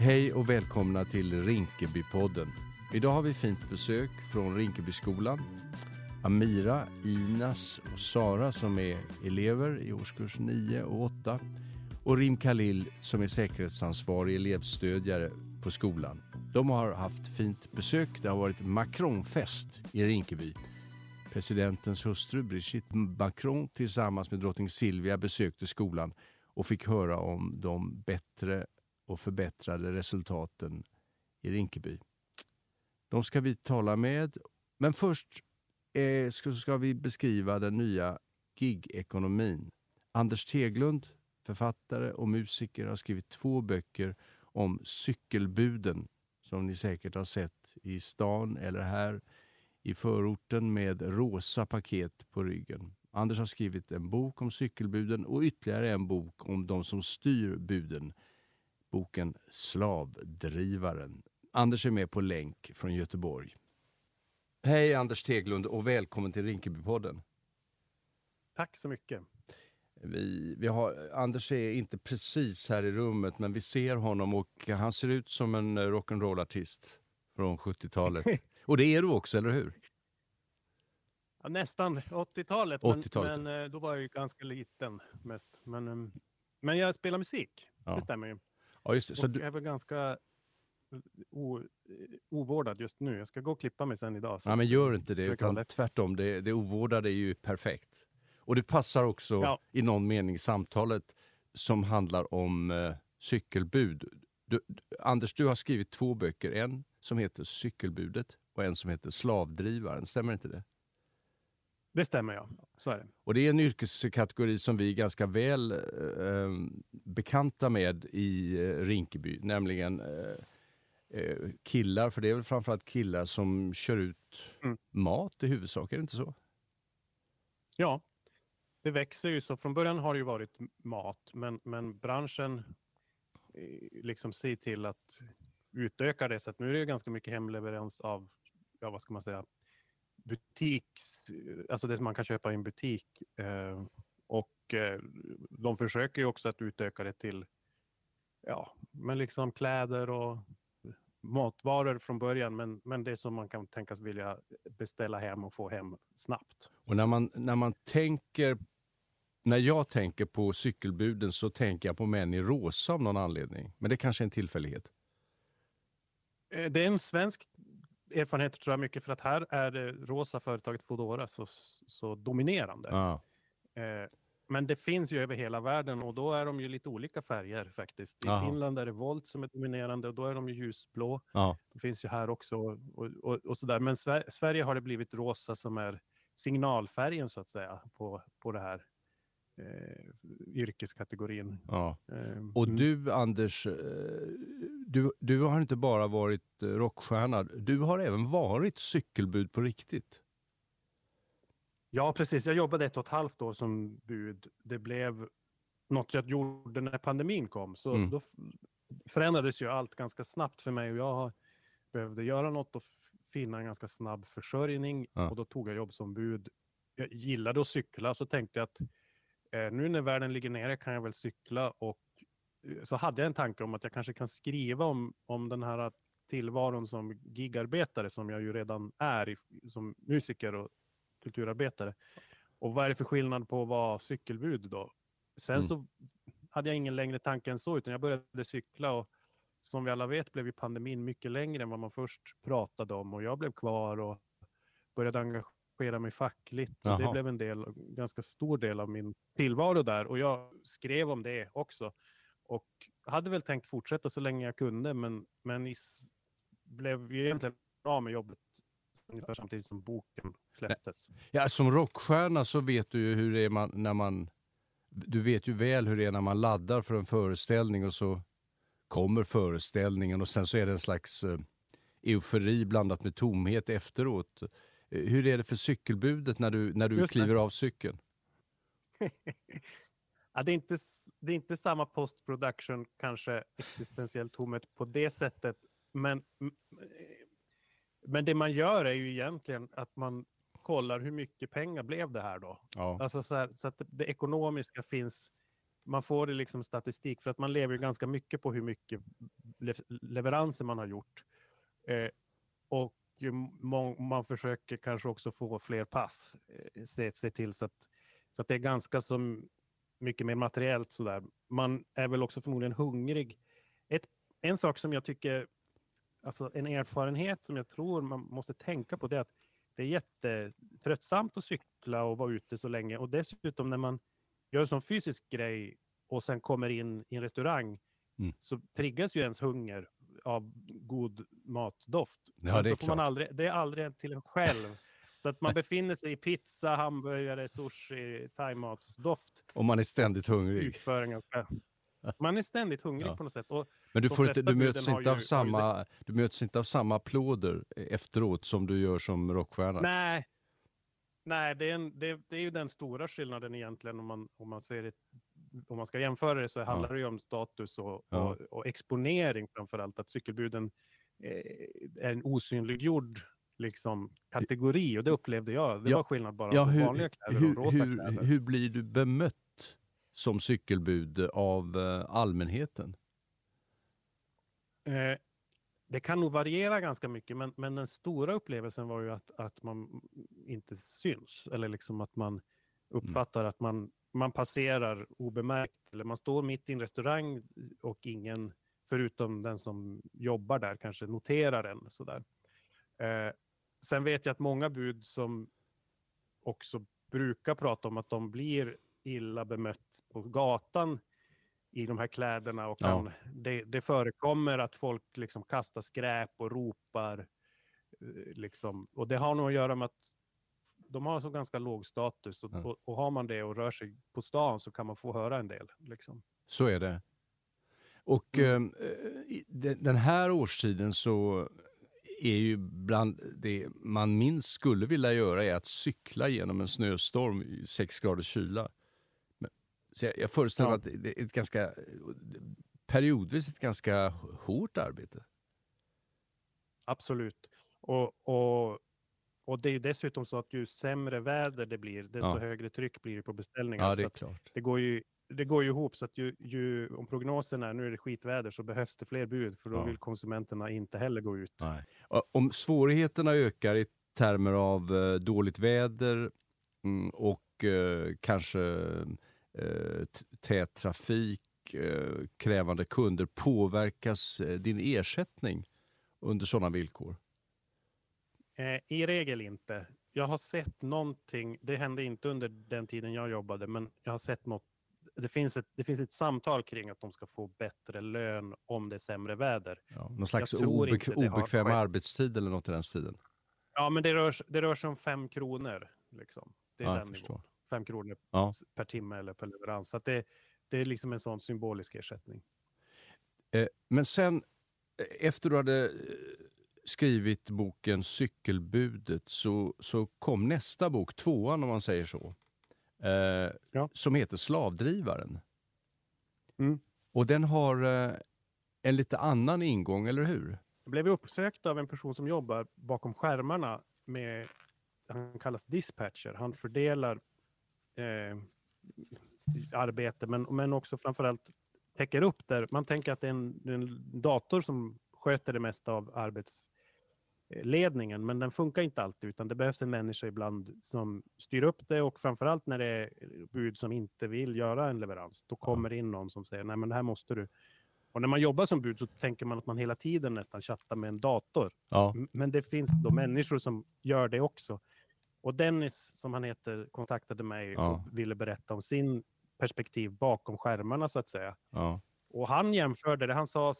Hej och välkomna till Rinkebypodden. Idag har vi fint besök från Rinkebyskolan. Amira, Inas och Sara som är elever i årskurs 9 och 8 och Rim Khalil som är säkerhetsansvarig elevstödjare på skolan. De har haft fint besök. Det har varit Macronfest i Rinkeby. Presidentens hustru Brigitte Macron tillsammans med drottning Silvia besökte skolan och fick höra om de bättre och förbättrade resultaten i Rinkeby. De ska vi tala med, men först eh, ska, ska vi beskriva den nya gig-ekonomin. Anders Teglund, författare och musiker, har skrivit två böcker om cykelbuden som ni säkert har sett i stan eller här i förorten med rosa paket på ryggen. Anders har skrivit en bok om cykelbuden och ytterligare en bok om de som styr buden. Boken Slavdrivaren. Anders är med på länk från Göteborg. Hej Anders Teglund och välkommen till Rinkebypodden. Tack så mycket. Vi, vi har, Anders är inte precis här i rummet men vi ser honom och han ser ut som en rock'n'roll-artist från 70-talet. och det är du också, eller hur? Ja, nästan 80-talet, 80 men, men, eh, då var jag ju ganska liten mest. Men, ehm, men jag spelar musik, ja. det stämmer ju. Ja, just det. Så och du... jag är väl ganska o, ovårdad just nu. Jag ska gå och klippa mig sen idag. Ja, men gör inte det, utan tvärtom. Det, det ovårdade är ju perfekt. Och det passar också ja. i någon mening samtalet som handlar om eh, cykelbud. Du, Anders, du har skrivit två böcker. En som heter Cykelbudet och en som heter Slavdrivaren. Stämmer inte det? Det stämmer, ja. Så är det. Och det är en yrkeskategori som vi är ganska väl eh, bekanta med i eh, Rinkeby, nämligen eh, eh, killar, för det är väl framförallt killar som kör ut mm. mat i huvudsak, är det inte så? Ja, det växer ju så. Från början har det ju varit mat, men, men branschen eh, liksom ser till att utöka det. Så att nu är det ganska mycket hemleverans av, ja vad ska man säga, butiks, alltså det som man kan köpa i en butik. Eh, och eh, de försöker ju också att utöka det till, ja, men liksom kläder och matvaror från början, men, men det som man kan tänkas vilja beställa hem och få hem snabbt. Och när man, när man tänker när jag tänker på cykelbuden så tänker jag på män i rosa av någon anledning. Men det kanske är en tillfällighet? Eh, det är en svensk erfarenhet tror jag mycket för att här är det rosa företaget Foodora så, så dominerande. Ah. Eh, men det finns ju över hela världen och då är de ju lite olika färger faktiskt. I Aha. Finland är det Volt som är dominerande och då är de ju ljusblå. Ja. Det finns ju här också och, och, och sådär. Men Sver Sverige har det blivit rosa som är signalfärgen så att säga på, på det här eh, yrkeskategorin. Ja. Eh, och mm. du Anders, eh, du, du har inte bara varit eh, rockstjärna, du har även varit cykelbud på riktigt. Ja, precis. Jag jobbade ett och ett halvt år som bud. Det blev något jag gjorde när pandemin kom. Så mm. då förändrades ju allt ganska snabbt för mig och jag behövde göra något och finna en ganska snabb försörjning ja. och då tog jag jobb som bud. Jag gillade att cykla så tänkte jag att nu när världen ligger nere kan jag väl cykla och eh, så hade jag en tanke om att jag kanske kan skriva om, om den här tillvaron som gigarbetare som jag ju redan är i, som musiker och kulturarbetare. Och vad är det för skillnad på att vara cykelbud då? Sen mm. så hade jag ingen längre tanke än så, utan jag började cykla och som vi alla vet blev ju pandemin mycket längre än vad man först pratade om och jag blev kvar och började engagera mig fackligt. Och det blev en del, ganska stor del av min tillvaro där och jag skrev om det också. Och hade väl tänkt fortsätta så länge jag kunde men, men blev ju egentligen av med jobbet ungefär samtidigt som boken släpptes. Ja, som rockstjärna så vet du ju hur det är man, när man... Du vet ju väl hur det är när man laddar för en föreställning och så kommer föreställningen och sen så är det en slags uh, eufori blandat med tomhet efteråt. Hur är det för cykelbudet när du, när du kliver av cykeln? ja, det, är inte, det är inte samma post production, kanske existentiell tomhet på det sättet. Men men det man gör är ju egentligen att man kollar hur mycket pengar blev det här då? Ja. Alltså så, här, så, att det ekonomiska finns, man får det liksom statistik för att man lever ju ganska mycket på hur mycket leveranser man har gjort. Eh, och man försöker kanske också få fler pass, eh, se, se till så att, så att det är ganska så mycket mer materiellt sådär. Man är väl också förmodligen hungrig. Ett, en sak som jag tycker, alltså en erfarenhet som jag tror man måste tänka på det är att det är jättetröttsamt att cykla och vara ute så länge och dessutom när man gör en sån fysisk grej och sen kommer in i en restaurang mm. så triggas ju ens hunger av god matdoft. Ja, det, är så får man aldrig, det är aldrig till en själv. Så att man befinner sig i pizza, hamburgare, sushi, thaimatsdoft. Och man är ständigt hungrig. Utför ganska, man är ständigt hungrig ja. på något sätt. Och Men du, får inte, du, möts inte av ju, samma, du möts inte av samma applåder efteråt som du gör som rockstjärna? Nej, Nej det, är en, det, det, är ju den stora skillnaden egentligen om man, om man ser det om man ska jämföra det så handlar ja. det ju om status och, ja. och, och exponering framförallt. Att cykelbuden eh, är en osynliggjord liksom, kategori och det upplevde jag. Det ja. var skillnad bara ja, hur, vanliga kläder hur, och rosa hur, kläder. Hur blir du bemött som cykelbud av eh, allmänheten? Eh, det kan nog variera ganska mycket, men, men den stora upplevelsen var ju att, att man inte syns eller liksom att man mm. uppfattar mm. att man man passerar obemärkt eller man står mitt i en restaurang och ingen förutom den som jobbar där kanske noterar en sådär. Eh, sen vet jag att många bud som också brukar prata om att de blir illa bemött på gatan i de här kläderna och kan, ja. det, det, förekommer att folk liksom kastar skräp och ropar. Eh, liksom. Och det har nog att göra med att de har så ganska låg status och, mm. och, och, har man det och rör sig på stan så kan man få höra en del. Liksom. Så är det. Och mm. eh, den här årstiden så är ju bland det man minst skulle vilja göra är att cykla genom en snöstorm i 6 graders kyla. Så jag, jag föreställer mig ja. att det är ett ganska, periodvis ett ganska hårt arbete. Absolut. Och, och och det är ju dessutom så att ju sämre väder det blir, desto ja. högre tryck blir det på beställningar. Ja, det är klart. Det går ju, det går ju ihop så att ju, ju, om prognosen är nu är det skitväder så behövs det fler bud för då ja. vill konsumenterna inte heller gå ut. Nej. Om svårigheterna ökar i termer av eh, dåligt väder mm, och eh, kanske eh, tät trafik, eh, krävande kunder, påverkas din ersättning under sådana villkor? Eh, I regel inte. Jag har sett någonting, det hände inte under den tiden jag jobbade, men jag har sett något. Det finns ett, det finns ett samtal kring att de ska få bättre lön om det är sämre väder. Ja, någon slags obek obekväm arbetstid eller något i den stilen? Ja, men det rör, det rör sig om fem kronor. Liksom. Det är ja, den nivån. Fem kronor ja. per timme eller per leverans. Så det, det är liksom en sån symbolisk ersättning. Eh, men sen, eh, efter du hade eh, skrivit boken Cykelbudet så, så kom nästa bok, tvåan om man säger så, eh, ja. som heter Slavdrivaren. Mm. Och den har eh, en lite annan ingång, eller hur? Jag blev uppsökt av en person som jobbar bakom skärmarna med, han kallas dispatcher. Han fördelar eh, arbete men, men också framförallt täcker upp där. Man tänker att det är en, en dator som sköter det mesta av arbets ledningen, men den funkar inte alltid utan det behövs en människa ibland som styr upp det och framförallt när det är bud som inte vill göra en leverans, då kommer det in någon som säger nej men det här måste du. Och när man jobbar som bud så tänker man att man hela tiden nästan chattar med en dator. Ja. Men det finns då människor som gör det också. Och Dennis, som han heter, kontaktade mig ja. och ville berätta om sin perspektiv bakom skärmarna så att säga. Ja. Och han jämförde det, han sa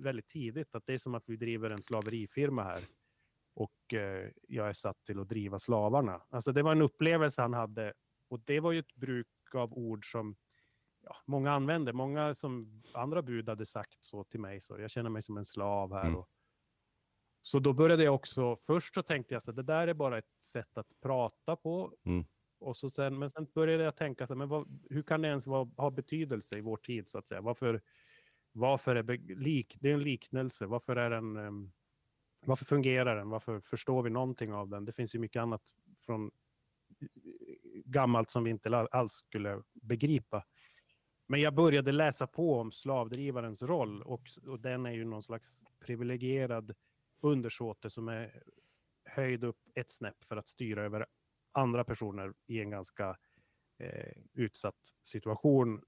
väldigt tidigt att det är som att vi driver en slaverifirma här och eh, jag är satt till att driva slavarna. Alltså det var en upplevelse han hade och det var ju ett bruk av ord som ja, många använde. Många som andra bud hade sagt så till mig, så jag känner mig som en slav här. Mm. Och, så då började jag också, först så tänkte jag att det där är bara ett sätt att prata på. Mm. Och så sen, men sen började jag tänka, så men vad, hur kan det ens vara, ha betydelse i vår tid så att säga? Varför, varför är lik, det är en liknelse, varför är den um, varför fungerar den? Varför förstår vi någonting av den? Det finns ju mycket annat från gammalt som vi inte alls skulle begripa. Men jag började läsa på om slavdrivarens roll och, och den är ju någon slags privilegierad undersåte som är höjd upp ett snäpp för att styra över andra personer i en ganska eh, utsatt situation.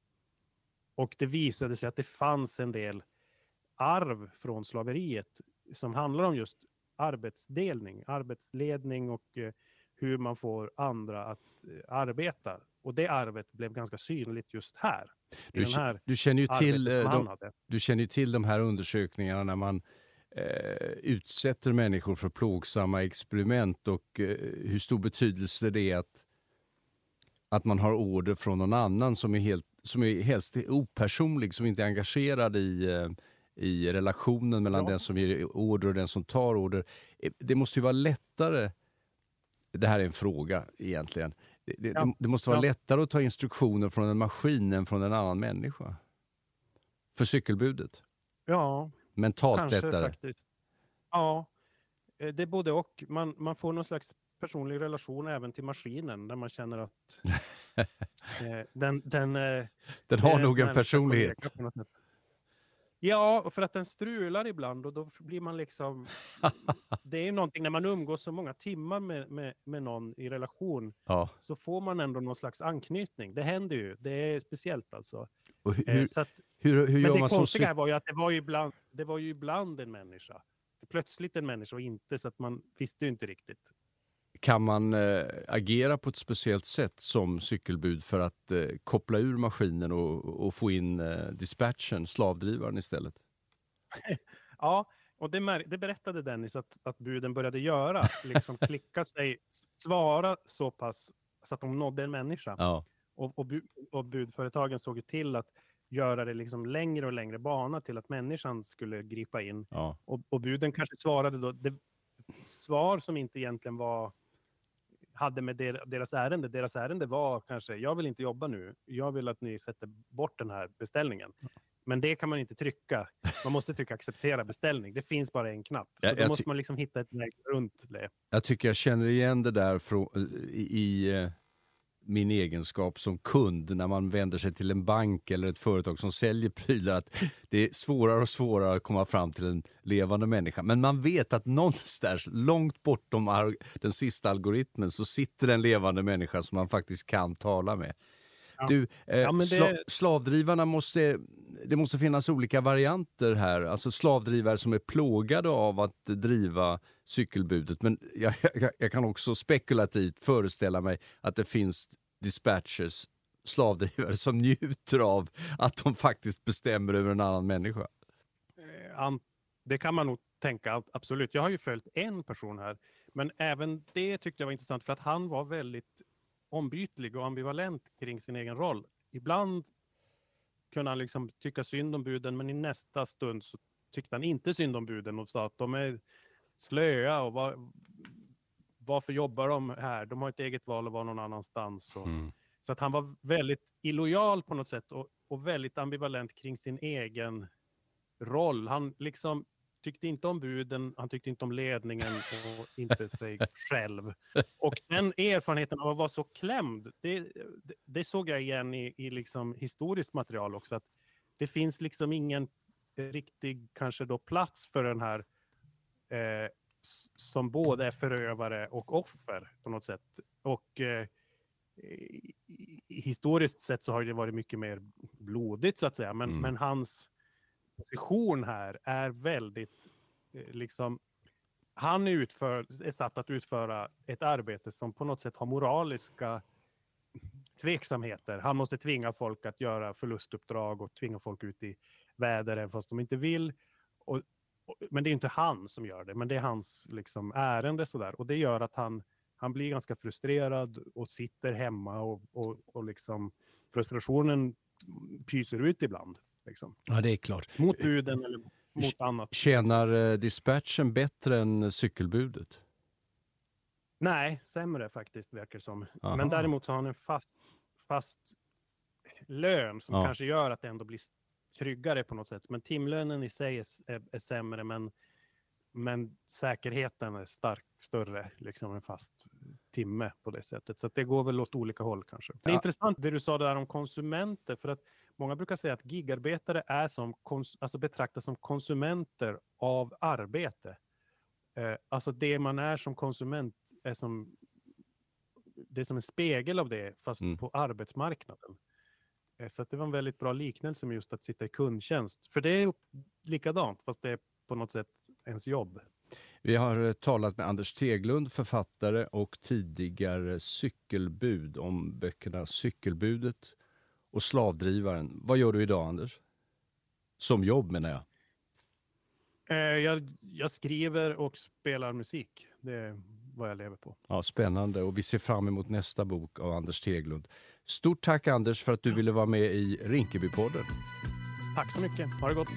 Och det visade sig att det fanns en del arv från slaveriet som handlar om just arbetsdelning, arbetsledning och eh, hur man får andra att eh, arbeta. Och det arvet blev ganska synligt just här. Du, här du, känner ju till, eh, de, du känner ju till de här undersökningarna när man eh, utsätter människor för plågsamma experiment och eh, hur stor betydelse det är att, att man har order från någon annan som är, helt, som är helst opersonlig, som inte är engagerad i eh, i relationen mellan ja. den som ger order och den som tar order. Eh, det måste ju vara lättare, det här är en fråga egentligen, det, ja. det måste vara ja. lättare att ta instruktioner från en maskin än från en annan människa. För cykelbudet. Ja, Mentalt kanske lättare. faktiskt. Ja, eh, det är både och. Man, man får någon slags personlig relation även till maskinen där man känner att eh, den, den, eh, den har nog en personlighet. Ja, för att den strular ibland och då blir man liksom... det är någonting när man umgås så många timmar med, med, med någon i relation ja. så får man ändå någon slags anknytning. Det händer ju. Det är speciellt alltså. Och hur, eh, att, hur, hur gör men man det konstiga var ju att det var ju, ibland, det var ju ibland en människa. Plötsligt en människa och inte så att man visste ju inte riktigt. Kan man äh, agera på ett speciellt sätt som cykelbud för att äh, koppla ur maskinen och, och få in äh, dispatchen, slavdrivaren istället? ja, och det, det, berättade Dennis att, att buden började göra. Liksom klicka sig, svara så pass så att de nådde en människa. Ja. Och, och, bu, och budföretagen såg till att göra det liksom längre och längre bana till att människan skulle gripa in. Ja. Och, och buden kanske svarade då, det, svar som inte egentligen var hade med deras ärende. Deras ärende var kanske, jag vill inte jobba nu. Jag vill att ni sätter bort den här beställningen. Men det kan man inte trycka. Man måste trycka acceptera beställning. Det finns bara en knapp. Så jag, då måste man liksom hitta ett väg runt det. Jag tycker jag känner igen det där från, i, i eh, min egenskap som kund när man vänder sig till en bank eller ett företag som säljer prylar att det är svårare och svårare att komma fram till en levande människa. Men man vet att någonstans långt bortom den sista algoritmen så sitter en levande människa som man faktiskt kan tala med. Ja. Du, eh, ja, det... sla slavdrivarna måste, det måste finnas olika varianter här. Alltså slavdrivare som är plågade av att driva cykelbudet. Men jag, jag, jag kan också spekulativt föreställa mig att det finns dispatchers, slavdrivare som njuter av att de faktiskt bestämmer över en annan människa. Eh, det kan man nog tänka, absolut. Jag har ju följt en person här, men även det tyckte jag var intressant för att han var väldigt ombytlig och ambivalent kring sin egen roll. Ibland kunde han liksom tycka synd om buden, men i nästa stund så tyckte han inte synd om buden och sa att de är slöa och var, varför jobbar de här? De har ett eget val att vara någon annanstans. Och, mm. Så att han var väldigt illojal på något sätt och, och väldigt ambivalent kring sin egen roll. Han liksom tyckte inte om buden, han tyckte inte om ledningen och inte sig själv. Och den erfarenheten av att vara så klämd, det, det, det såg jag igen i, i liksom historiskt material också. Att det finns liksom ingen riktig kanske då plats för den här eh, som både är förövare och offer på något sätt. Och eh, historiskt sett så har det varit mycket mer blodigt så att säga, men, mm. men hans position här är väldigt eh, liksom han är, utför, är satt att utföra ett arbete som på något sätt har moraliska tveksamheter. Han måste tvinga folk att göra förlustuppdrag och tvinga folk ut i väder även fast de inte vill. Och men det är inte han som gör det, men det är hans liksom, ärende sådär. Och det gör att han, han blir ganska frustrerad och sitter hemma och, och, och liksom frustrationen pyser ut ibland. Liksom. Ja, det är klart. Mot buden eller mot annat. Tjänar eh, dispatchen bättre än cykelbudet? Nej, sämre faktiskt verkar det som. Aha. Men däremot så har han en fast, fast lön som ja. kanske gör att det ändå blir tryggare på något sätt. Men timlönen i sig är, är, är sämre, men, men säkerheten är starkt större, liksom en fast timme på det sättet. Så det går väl åt olika håll kanske. Det är intressant det du sa där om konsumenter, för att många brukar säga att gigarbetare är som, alltså betraktas som konsumenter av arbete. Eh, alltså det man är som konsument är som, det är som en spegel av det, fast mm. på arbetsmarknaden. Eh, så det var en väldigt bra liknelse med just att sitta i kundtjänst. För det är likadant, fast det är på något sätt ens jobb. Vi har eh, talat med Anders Teglund, författare och tidigare cykelbud om böckerna Cykelbudet och Slavdrivaren. Vad gör du idag, Anders? Som jobb menar jag. Eh, jag, jag, skriver och spelar musik. Det är vad jag lever på. Ja, Spännande och vi ser fram emot nästa bok av Anders Teglund. Stort tack Anders för att du ville vara med i Rinkebypodden. Tack så mycket. Ha det gott.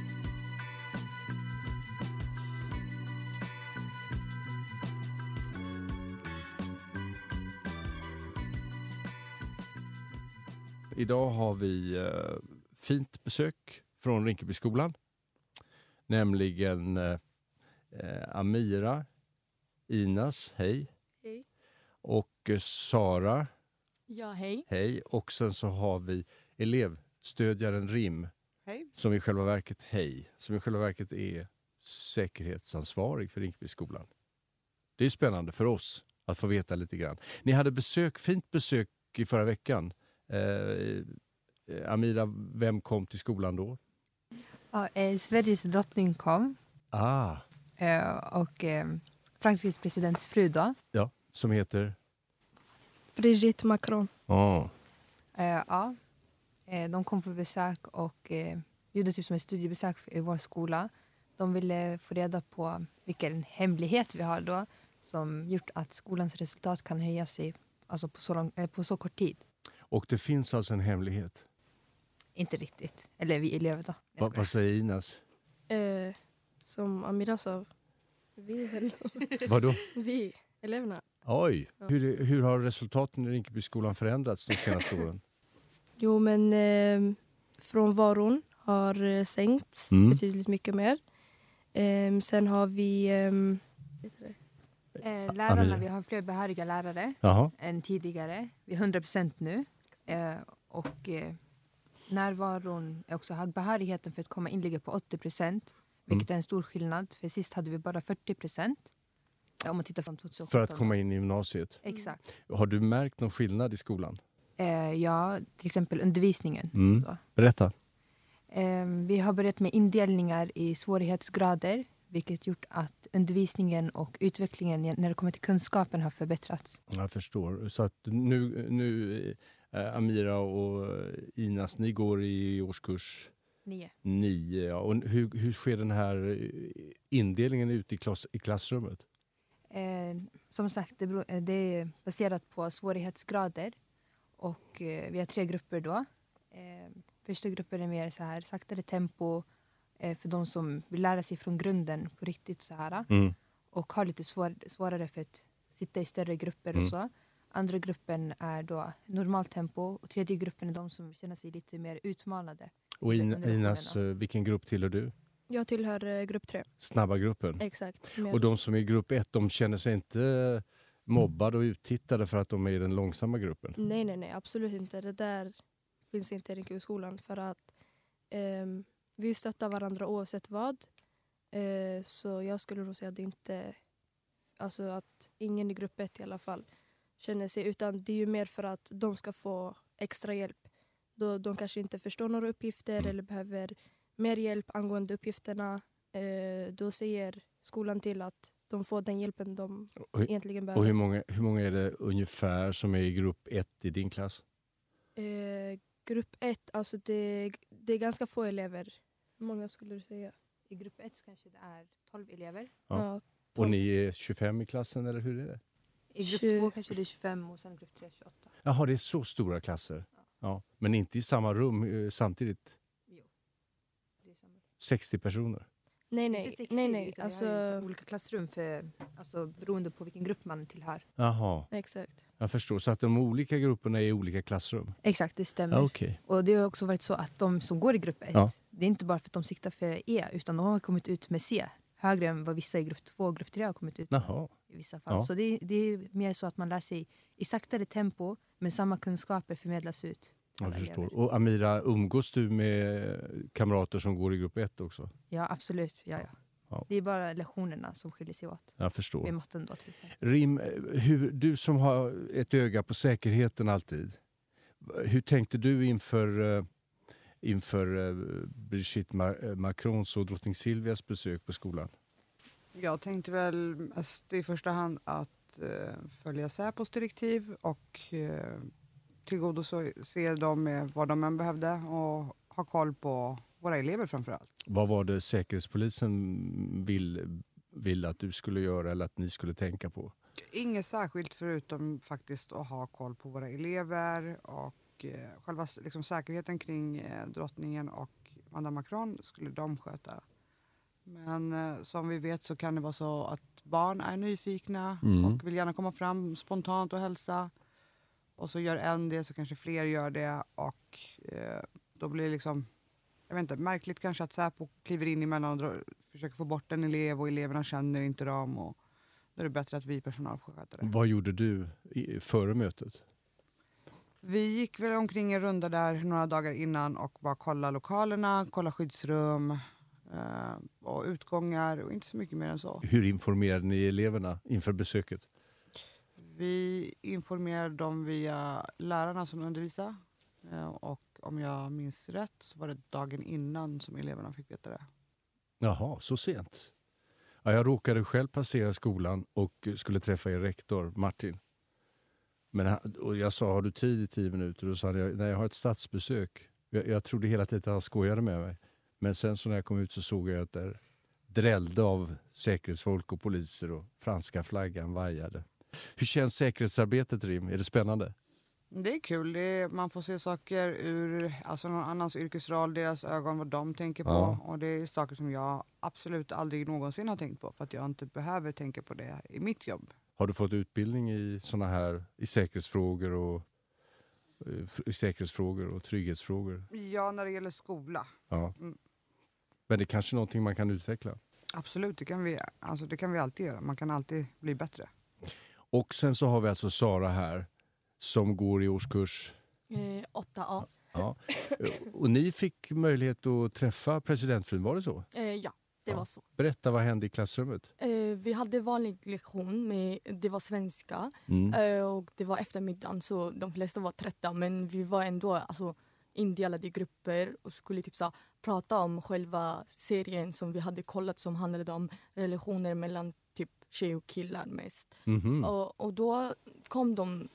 Idag har vi eh, fint besök från Rinkebyskolan. Nämligen eh, eh, Amira, Inas, hej. Hej. Och eh, Sara. Ja, hej. Hej. Och sen så har vi elevstödjaren RIM. Hej. Som i själva verket, hej, som i själva verket är säkerhetsansvarig för Rinkebyskolan. Det är spännande för oss att få veta lite grann. Ni hade besök, fint besök i förra veckan Eh, Amira, vem kom till skolan då? Ja, eh, Sveriges drottning kom. Ah. Eh, och eh, Frankrikes presidents fru då. Ja, som heter? Brigitte Macron. Ah. ja, eh, de kom på besök och eh, gjorde typ som ett studiebesök i vår skola. De ville få reda på vilken hemlighet vi har då som gjort att skolans resultat kan höjas i, alltså på, så lång, på så kort tid. Och det finns alltså en hemlighet? Inte riktigt. Eller vi elever då. Va, vad säger Inas? Eh, som Amira sa, vi Vadå? Vi, eleverna. Oj! Ja. Hur, hur har resultaten i Rinkebyskolan förändrats de senaste åren? Jo, men eh, frånvaron har eh, sänkts mm. betydligt mycket mer. Eh, sen har vi... Eh, Eh, lärarna, vi har fler behöriga lärare Jaha. än tidigare. Vi är 100 procent nu. Eh, och eh, närvaron är också hög. Behörigheten för att komma in ligger på 80 procent. Vilket mm. är en stor skillnad. För sist hade vi bara 40 procent. Om man tittar från 2017. För att komma in i gymnasiet? Exakt. Har du märkt någon skillnad i skolan? Eh, ja, till exempel undervisningen. Mm. Berätta. Eh, vi har börjat med indelningar i svårighetsgrader vilket gjort att undervisningen och utvecklingen när det kommer till kunskapen har förbättrats. Jag förstår. Så att nu, nu äh, Amira och Inas, ni går i årskurs nio. nio ja. och hur, hur sker den här eh, indelningen ute i, klass, i klassrummet? Eh, som sagt, det, beror, det, är baserat på svårighetsgrader. Och eh, vi har tre grupper då. Eh, första gruppen är mer så här saktare tempo, eh, för de som vill lära sig från grunden på riktigt. så här mm. Och har lite svår, svårare för att sitta i större grupper mm. och så. Andra gruppen är då normalt tempo och tredje gruppen är de som känner sig lite mer utmanade. Och In, Inas, eh, vilken grupp tillhör du? Jag tillhör eh, grupp tre. Snabba gruppen? Exakt. Mer. Och de som är i grupp ett, de känner sig inte mobbade och uttittade för att de är i den långsamma gruppen? Nej, nej, nej, absolut inte. Det där finns inte i Rinkebyskolan för att um, vi stöttar varandra oavsett vad. Eh, så jag skulle nog säga att det inte... Alltså att ingen i grupp ett i alla fall känner sig... Utan det är ju mer för att de ska få extra hjälp. Då de kanske inte förstår några uppgifter mm. eller behöver mer hjälp angående uppgifterna. Eh, då säger skolan till att de får den hjälpen de och, egentligen behöver. Och hur många, hur många är det ungefär som är i grupp ett i din klass? Eh, grupp ett, alltså det, det är ganska få elever hur många skulle du säga? I grupp ett kanske det är 12 elever. Ja. ja 12. Och ni är 25 i klassen eller hur är det? I grupp 20... två kanske det är 25 och sen grupp tre 28. Jaha, det är så stora klasser? Ja. ja. Men inte i samma rum eh, samtidigt? Jo. Det är samma. 60 personer? Nej, nej. 60, nej, nej. Alltså... Vi har olika klassrum för, alltså, beroende på vilken grupp man tillhör. Jaha. Exakt. Jag förstår. Så att de olika grupperna är i olika klassrum? Exakt, det stämmer. Okay. Och det har också varit så att de som går i grupp 1, ja. det är inte bara för att de siktar för E, utan de har kommit ut med C. Högre än vad vissa i grupp 2 och grupp 3 har kommit ut med. Jaha. I vissa fall. Ja. Så det, det, är mer så att man lär sig i saktare tempo, men samma kunskaper förmedlas ut Jag förstår. Och Amira, umgås du med kamrater som går i grupp 1 också? Ja, absolut. Ja, ja. ja. Det är bara lektionerna som skiljer sig åt. Jag förstår. Med matten då till exempel. Rim, hur, du som har ett öga på säkerheten alltid. Hur tänkte du inför, eh, inför eh, Brigitte eh, Macrons och drottning Silvias besök på skolan? Jag tänkte väl mest i första hand att eh, följa Säpos direktiv och eh, tillgodose dem med vad de än behövde och ha koll på våra elever framför allt. Vad var det Säkerhetspolisen vill, vill att du skulle göra eller att ni skulle tänka på? Inget särskilt förutom faktiskt att ha koll på våra elever och eh, själva liksom, säkerheten kring eh, drottningen och Madame Macron skulle de sköta. Men eh, som vi vet så kan det vara så att barn är nyfikna mm. och vill gärna komma fram spontant och hälsa. Och så gör en det så kanske fler gör det och eh, då blir det liksom jag vet inte, märkligt kanske att Säpo kliver in emellan och försöker få bort en elev och eleverna känner inte dem. Och då är det bättre att vi personal får sköta det. Vad gjorde du i, före mötet? Vi gick väl omkring en runda där några dagar innan och bara kolla lokalerna, kolla skyddsrum eh, och utgångar och inte så mycket mer än så. Hur informerade ni eleverna inför besöket? Vi informerade dem via lärarna som undervisar eh, och om jag minns rätt så var det dagen innan som eleverna fick veta det. Jaha, så sent? Ja, jag råkade själv passera skolan och skulle träffa er rektor, Martin. Men, och jag sa, har du tid i tio minuter? Och så hade jag, nej, jag har ett statsbesök. Jag, jag trodde hela tiden att han skojade med mig. Men sen så när jag kom ut så såg jag att det drällde av säkerhetsfolk och poliser och franska flaggan vajade. Hur känns säkerhetsarbetet Rim? Är det spännande? Det är kul. Det är, man får se saker ur alltså någon annans yrkesroll, deras ögon, vad de tänker på. Ja. Och det är saker som jag absolut aldrig någonsin har tänkt på för att jag inte behöver tänka på det i mitt jobb. Har du fått utbildning i såna här i säkerhetsfrågor och eh, i säkerhetsfrågor och trygghetsfrågor? Ja, när det gäller skola. Ja. Mm. Men det är kanske är någonting man kan utveckla? Absolut, det kan, vi, alltså det kan vi alltid göra. Man kan alltid bli bättre. Och sen så har vi alltså Sara här som går i årskurs? Eh, 8A. Ja. Och ni fick möjlighet att träffa presidentfrun, var det så? Eh, ja, det ja. var så. Berätta, vad hände i klassrummet? Eh, vi hade vanlig lektion, med, det var svenska mm. eh, och det var eftermiddagen så de flesta var trötta men vi var ändå alltså, indelade i grupper och skulle typ så, prata om själva serien som vi hade kollat som handlade om relationer mellan tjej och killar mest. Mm -hmm. och, och då kom de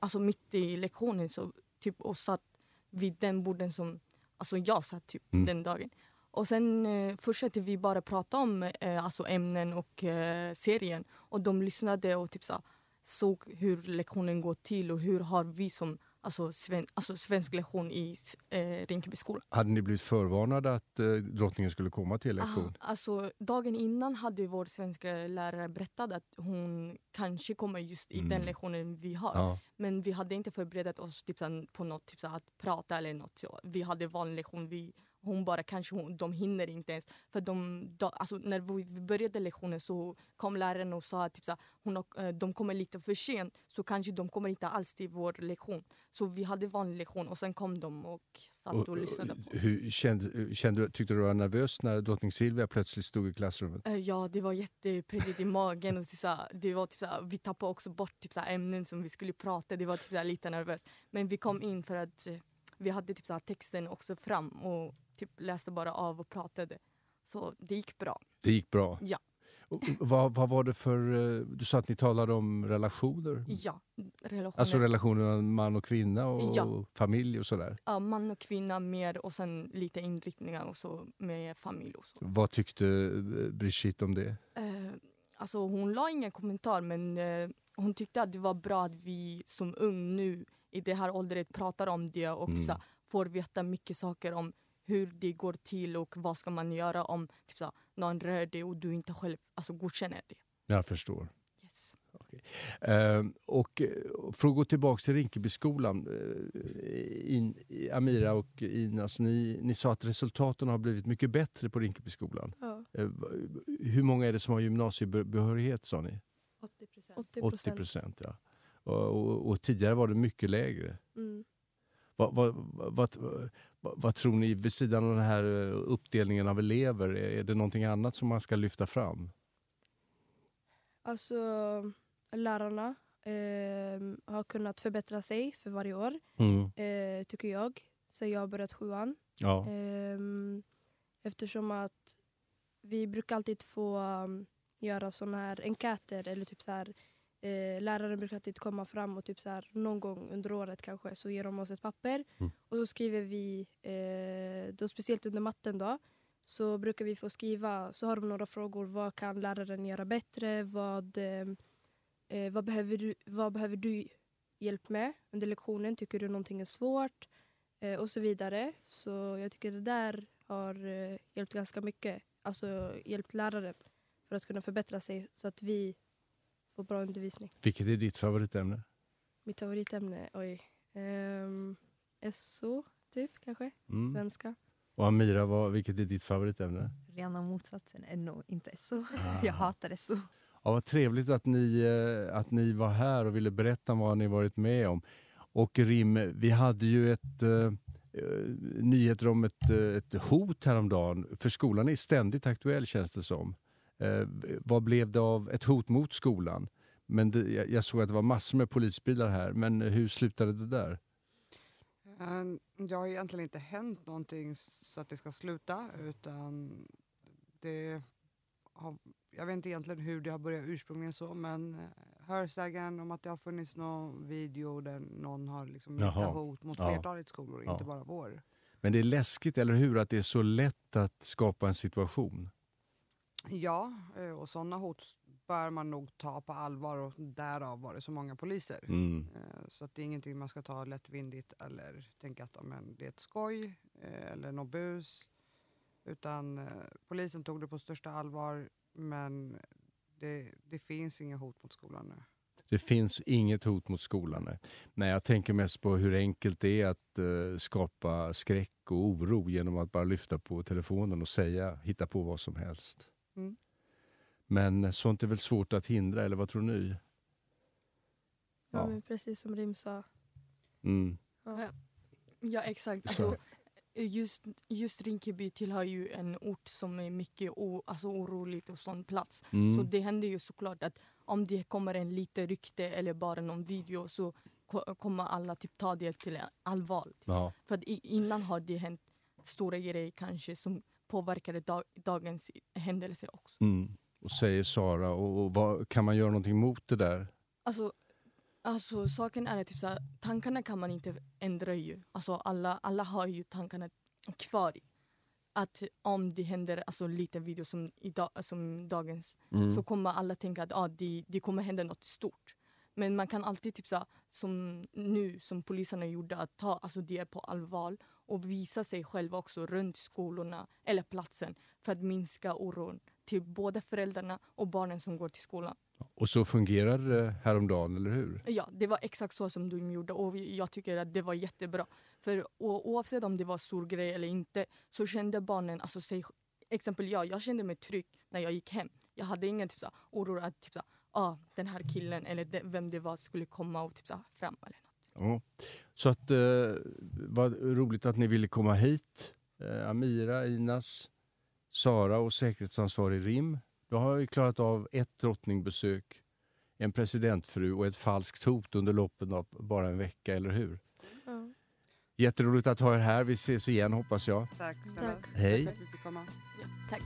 alltså mitt i lektionen så, typ, och satt vid den borden som alltså jag satt typ, mm. den dagen. Och sen eh, fortsatte vi bara prata om eh, alltså ämnen och eh, serien. Och de lyssnade och typ, så, såg hur lektionen går till och hur har vi som alltså, sven, alltså svensk lektion i eh, Rinkeby skola. Hade ni blivit förvarnade att eh, drottningen skulle komma till lektion? Ah, alltså, dagen innan hade vår svenska lärare berättat att hon kanske kommer just i mm. den lektionen vi har. Ja. Men vi hade inte förberett oss typ, på något, typ, att prata eller något. Så. Vi hade vanlig lektion. Vi hon bara kanske hon, de hinner inte ens. För de, de, alltså, när vi började lektionen så kom läraren och sa att typ, så, hon, eh, de kommer lite för sent så kanske de kommer inte alls till vår lektion. Så vi hade vanlig lektion och sen kom de och satt och, och lyssnade på hur, kände, kände, Tyckte du var nervös när drottning Silvia plötsligt stod i klassrummet? Eh, ja, det var jättepirrigt i magen. Och typ, så, det var, typ, så, vi tappade också bort typ, så, ämnen som vi skulle prata. Det var typ, så, lite nervöst. Men vi kom in för att eh, vi hade typ, så, texten också fram. Och typ läste bara av och pratade. Så det gick bra. Det gick bra? Ja. Och, vad, vad var det för... Eh, du sa att ni talade om relationer? Ja. Relationer. Alltså relationer mellan man och kvinna och ja. familj och sådär? Ja, man och kvinna mer och sen lite inriktningar och så med familj och så. Vad tyckte eh, Brigitte om det? Eh, alltså hon la ingen kommentar men eh, hon tyckte att det var bra att vi som ung nu i det här åldern pratar om det och typ mm. typ, så, får veta mycket saker om hur det går till och vad ska man göra om typ så, någon rör dig och du inte själv alltså, godkänner det. Jag förstår. Yes. Okay. Uh, och uh, för att gå tillbaka till Rinkebyskolan. Uh, in, Amira och Inas, ni, ni sa att resultaten har blivit mycket bättre på Rinkebyskolan. Ja. Uh, hur många är det som har gymnasiebehörighet sa ni? 80 procent. 80 procent, ja. Och, och, och, tidigare var det mycket lägre. Mm. Vad, vad, vad, vad, tror ni vid sidan av den här uppdelningen av elever? Är det någonting annat som man ska lyfta fram? Alltså lärarna eh, har kunnat förbättra sig för varje år, Mm. eh, tycker jag, sen jag börjat sjuan. Ja. Eh, eftersom att vi brukar alltid få göra såna här enkäter eller typ så här eh, läraren brukar alltid komma fram och typ så här, någon gång under året kanske så ger de oss ett papper. Mm. och så skriver vi, eh, då speciellt under matten då, så brukar vi få skriva, så har de några frågor, vad kan läraren göra bättre, vad, eh, eh, vad, behöver, du, vad behöver du hjälp med under lektionen, tycker du någonting är svårt? Eh, och så vidare. Så jag tycker det där har eh, hjälpt ganska mycket, alltså hjälpt läraren för att kunna förbättra sig så att vi får bra undervisning. Vilket är ditt favoritämne? Mitt favoritämne, oj. Um, SO, typ kanske. Mm. Svenska. Och Amira, vad, vilket är ditt favoritämne? Rena motsatsen, NO, inte SO. Ah. Jag hatar SO. Ja, vad trevligt att ni, eh, att ni var här och ville berätta vad ni varit med om. Och Rim, vi hade ju ett eh, eh, nyheter om ett, eh, ett hot häromdagen. För skolan är ständigt aktuell känns det som. Eh, vad blev det av ett hot mot skolan? Men det, jag, jag såg att det var massor med polisbilar här, men hur slutade det där? Eh, Det har egentligen inte hänt någonting så att det ska sluta utan det har, jag vet inte egentligen hur det har börjat ursprungligen så men eh, hörsägen om att det har funnits någon video där någon har liksom riktat hot mot Ja. flertalet skolor, Ja. inte bara vår. Men det är läskigt, eller hur? Att det är så lätt att skapa en situation. Ja, eh, och sådana hot bör man nog ta på allvar och därav var det så många poliser. Mm. Eh, Så att det är ingenting man ska ta lättvindigt eller tänka att ja, men det är ett skoj eh, eller något bus. Utan polisen tog det på största allvar men det, det finns inga hot mot skolan nu. Det finns inget hot mot skolan. Nej. Nej, jag tänker mest på hur enkelt det är att eh, skapa skräck och oro genom att bara lyfta på telefonen och säga, hitta på vad som helst. Mm. Men sånt är väl svårt att hindra, eller vad tror ni? Ja, Ja. men precis som Rim sa. Mm. Ja. Ja exakt. Så- Alltså, just, just Rinkeby tillhör ju en ort som är mycket o, alltså oroligt och sån plats. Mm. Så det händer ju såklart att om det kommer en lite rykte eller bara någon video så ko- kommer alla typ ta det till allvar. Ja. För innan har det hänt stora grejer kanske som påverkade dag, dagens händelse också. Mm. Och säger Sara, och, och vad, kan man göra någonting mot det där? Alltså, alltså saken är att typ tankarna kan man inte ändra ju. Alltså alla, alla har ju tankarna kvar. Att om det händer alltså, lite video som, idag, som dagens Mm. så kommer alla tänka att ah, det, det kommer hända något stort. Men man kan alltid, typ, såhär, som nu, som poliserna gjorde, att ta alltså, det på allvar och visa sig själva också runt skolorna eller platsen för att minska oron till både föräldrarna och barnen som går till skolan. Och så fungerar det häromdagen, eller hur? Ja, det var exakt så som de gjorde och jag tycker att det var jättebra. För oavsett om det var stor grej eller inte så kände barnen, alltså sig, exempel jag, jag kände mig trygg när jag gick hem. Jag hade ingen typ, så, oro att typ, så, ah, den här killen eller de, vem det var skulle komma och typ, så, fram. Eller något. Ja. Så att, eh, vad roligt att ni ville komma hit. Eh, Amira, Inas, Sara och säkerhetsansvarig Rim. Du har ju klarat av ett drottningbesök, en presidentfru och ett falskt hot under loppet av bara en vecka, eller hur? Ja. Jätteroligt att ha er här. Vi ses igen hoppas jag. Tack snälla. Tack. Hej. Tack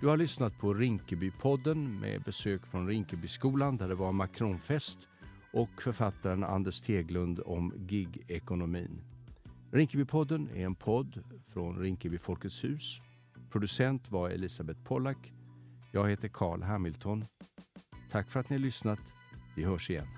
Du har lyssnat på Rinkebypodden med besök från Rinkebyskolan där det var Macronfest och författaren Anders Teglund om gigekonomin. Rinkebypodden är en podd från Rinkeby Folkets hus. Producent var Elisabeth Pollack. Jag heter Carl Hamilton. Tack för att ni har lyssnat. Vi hörs igen.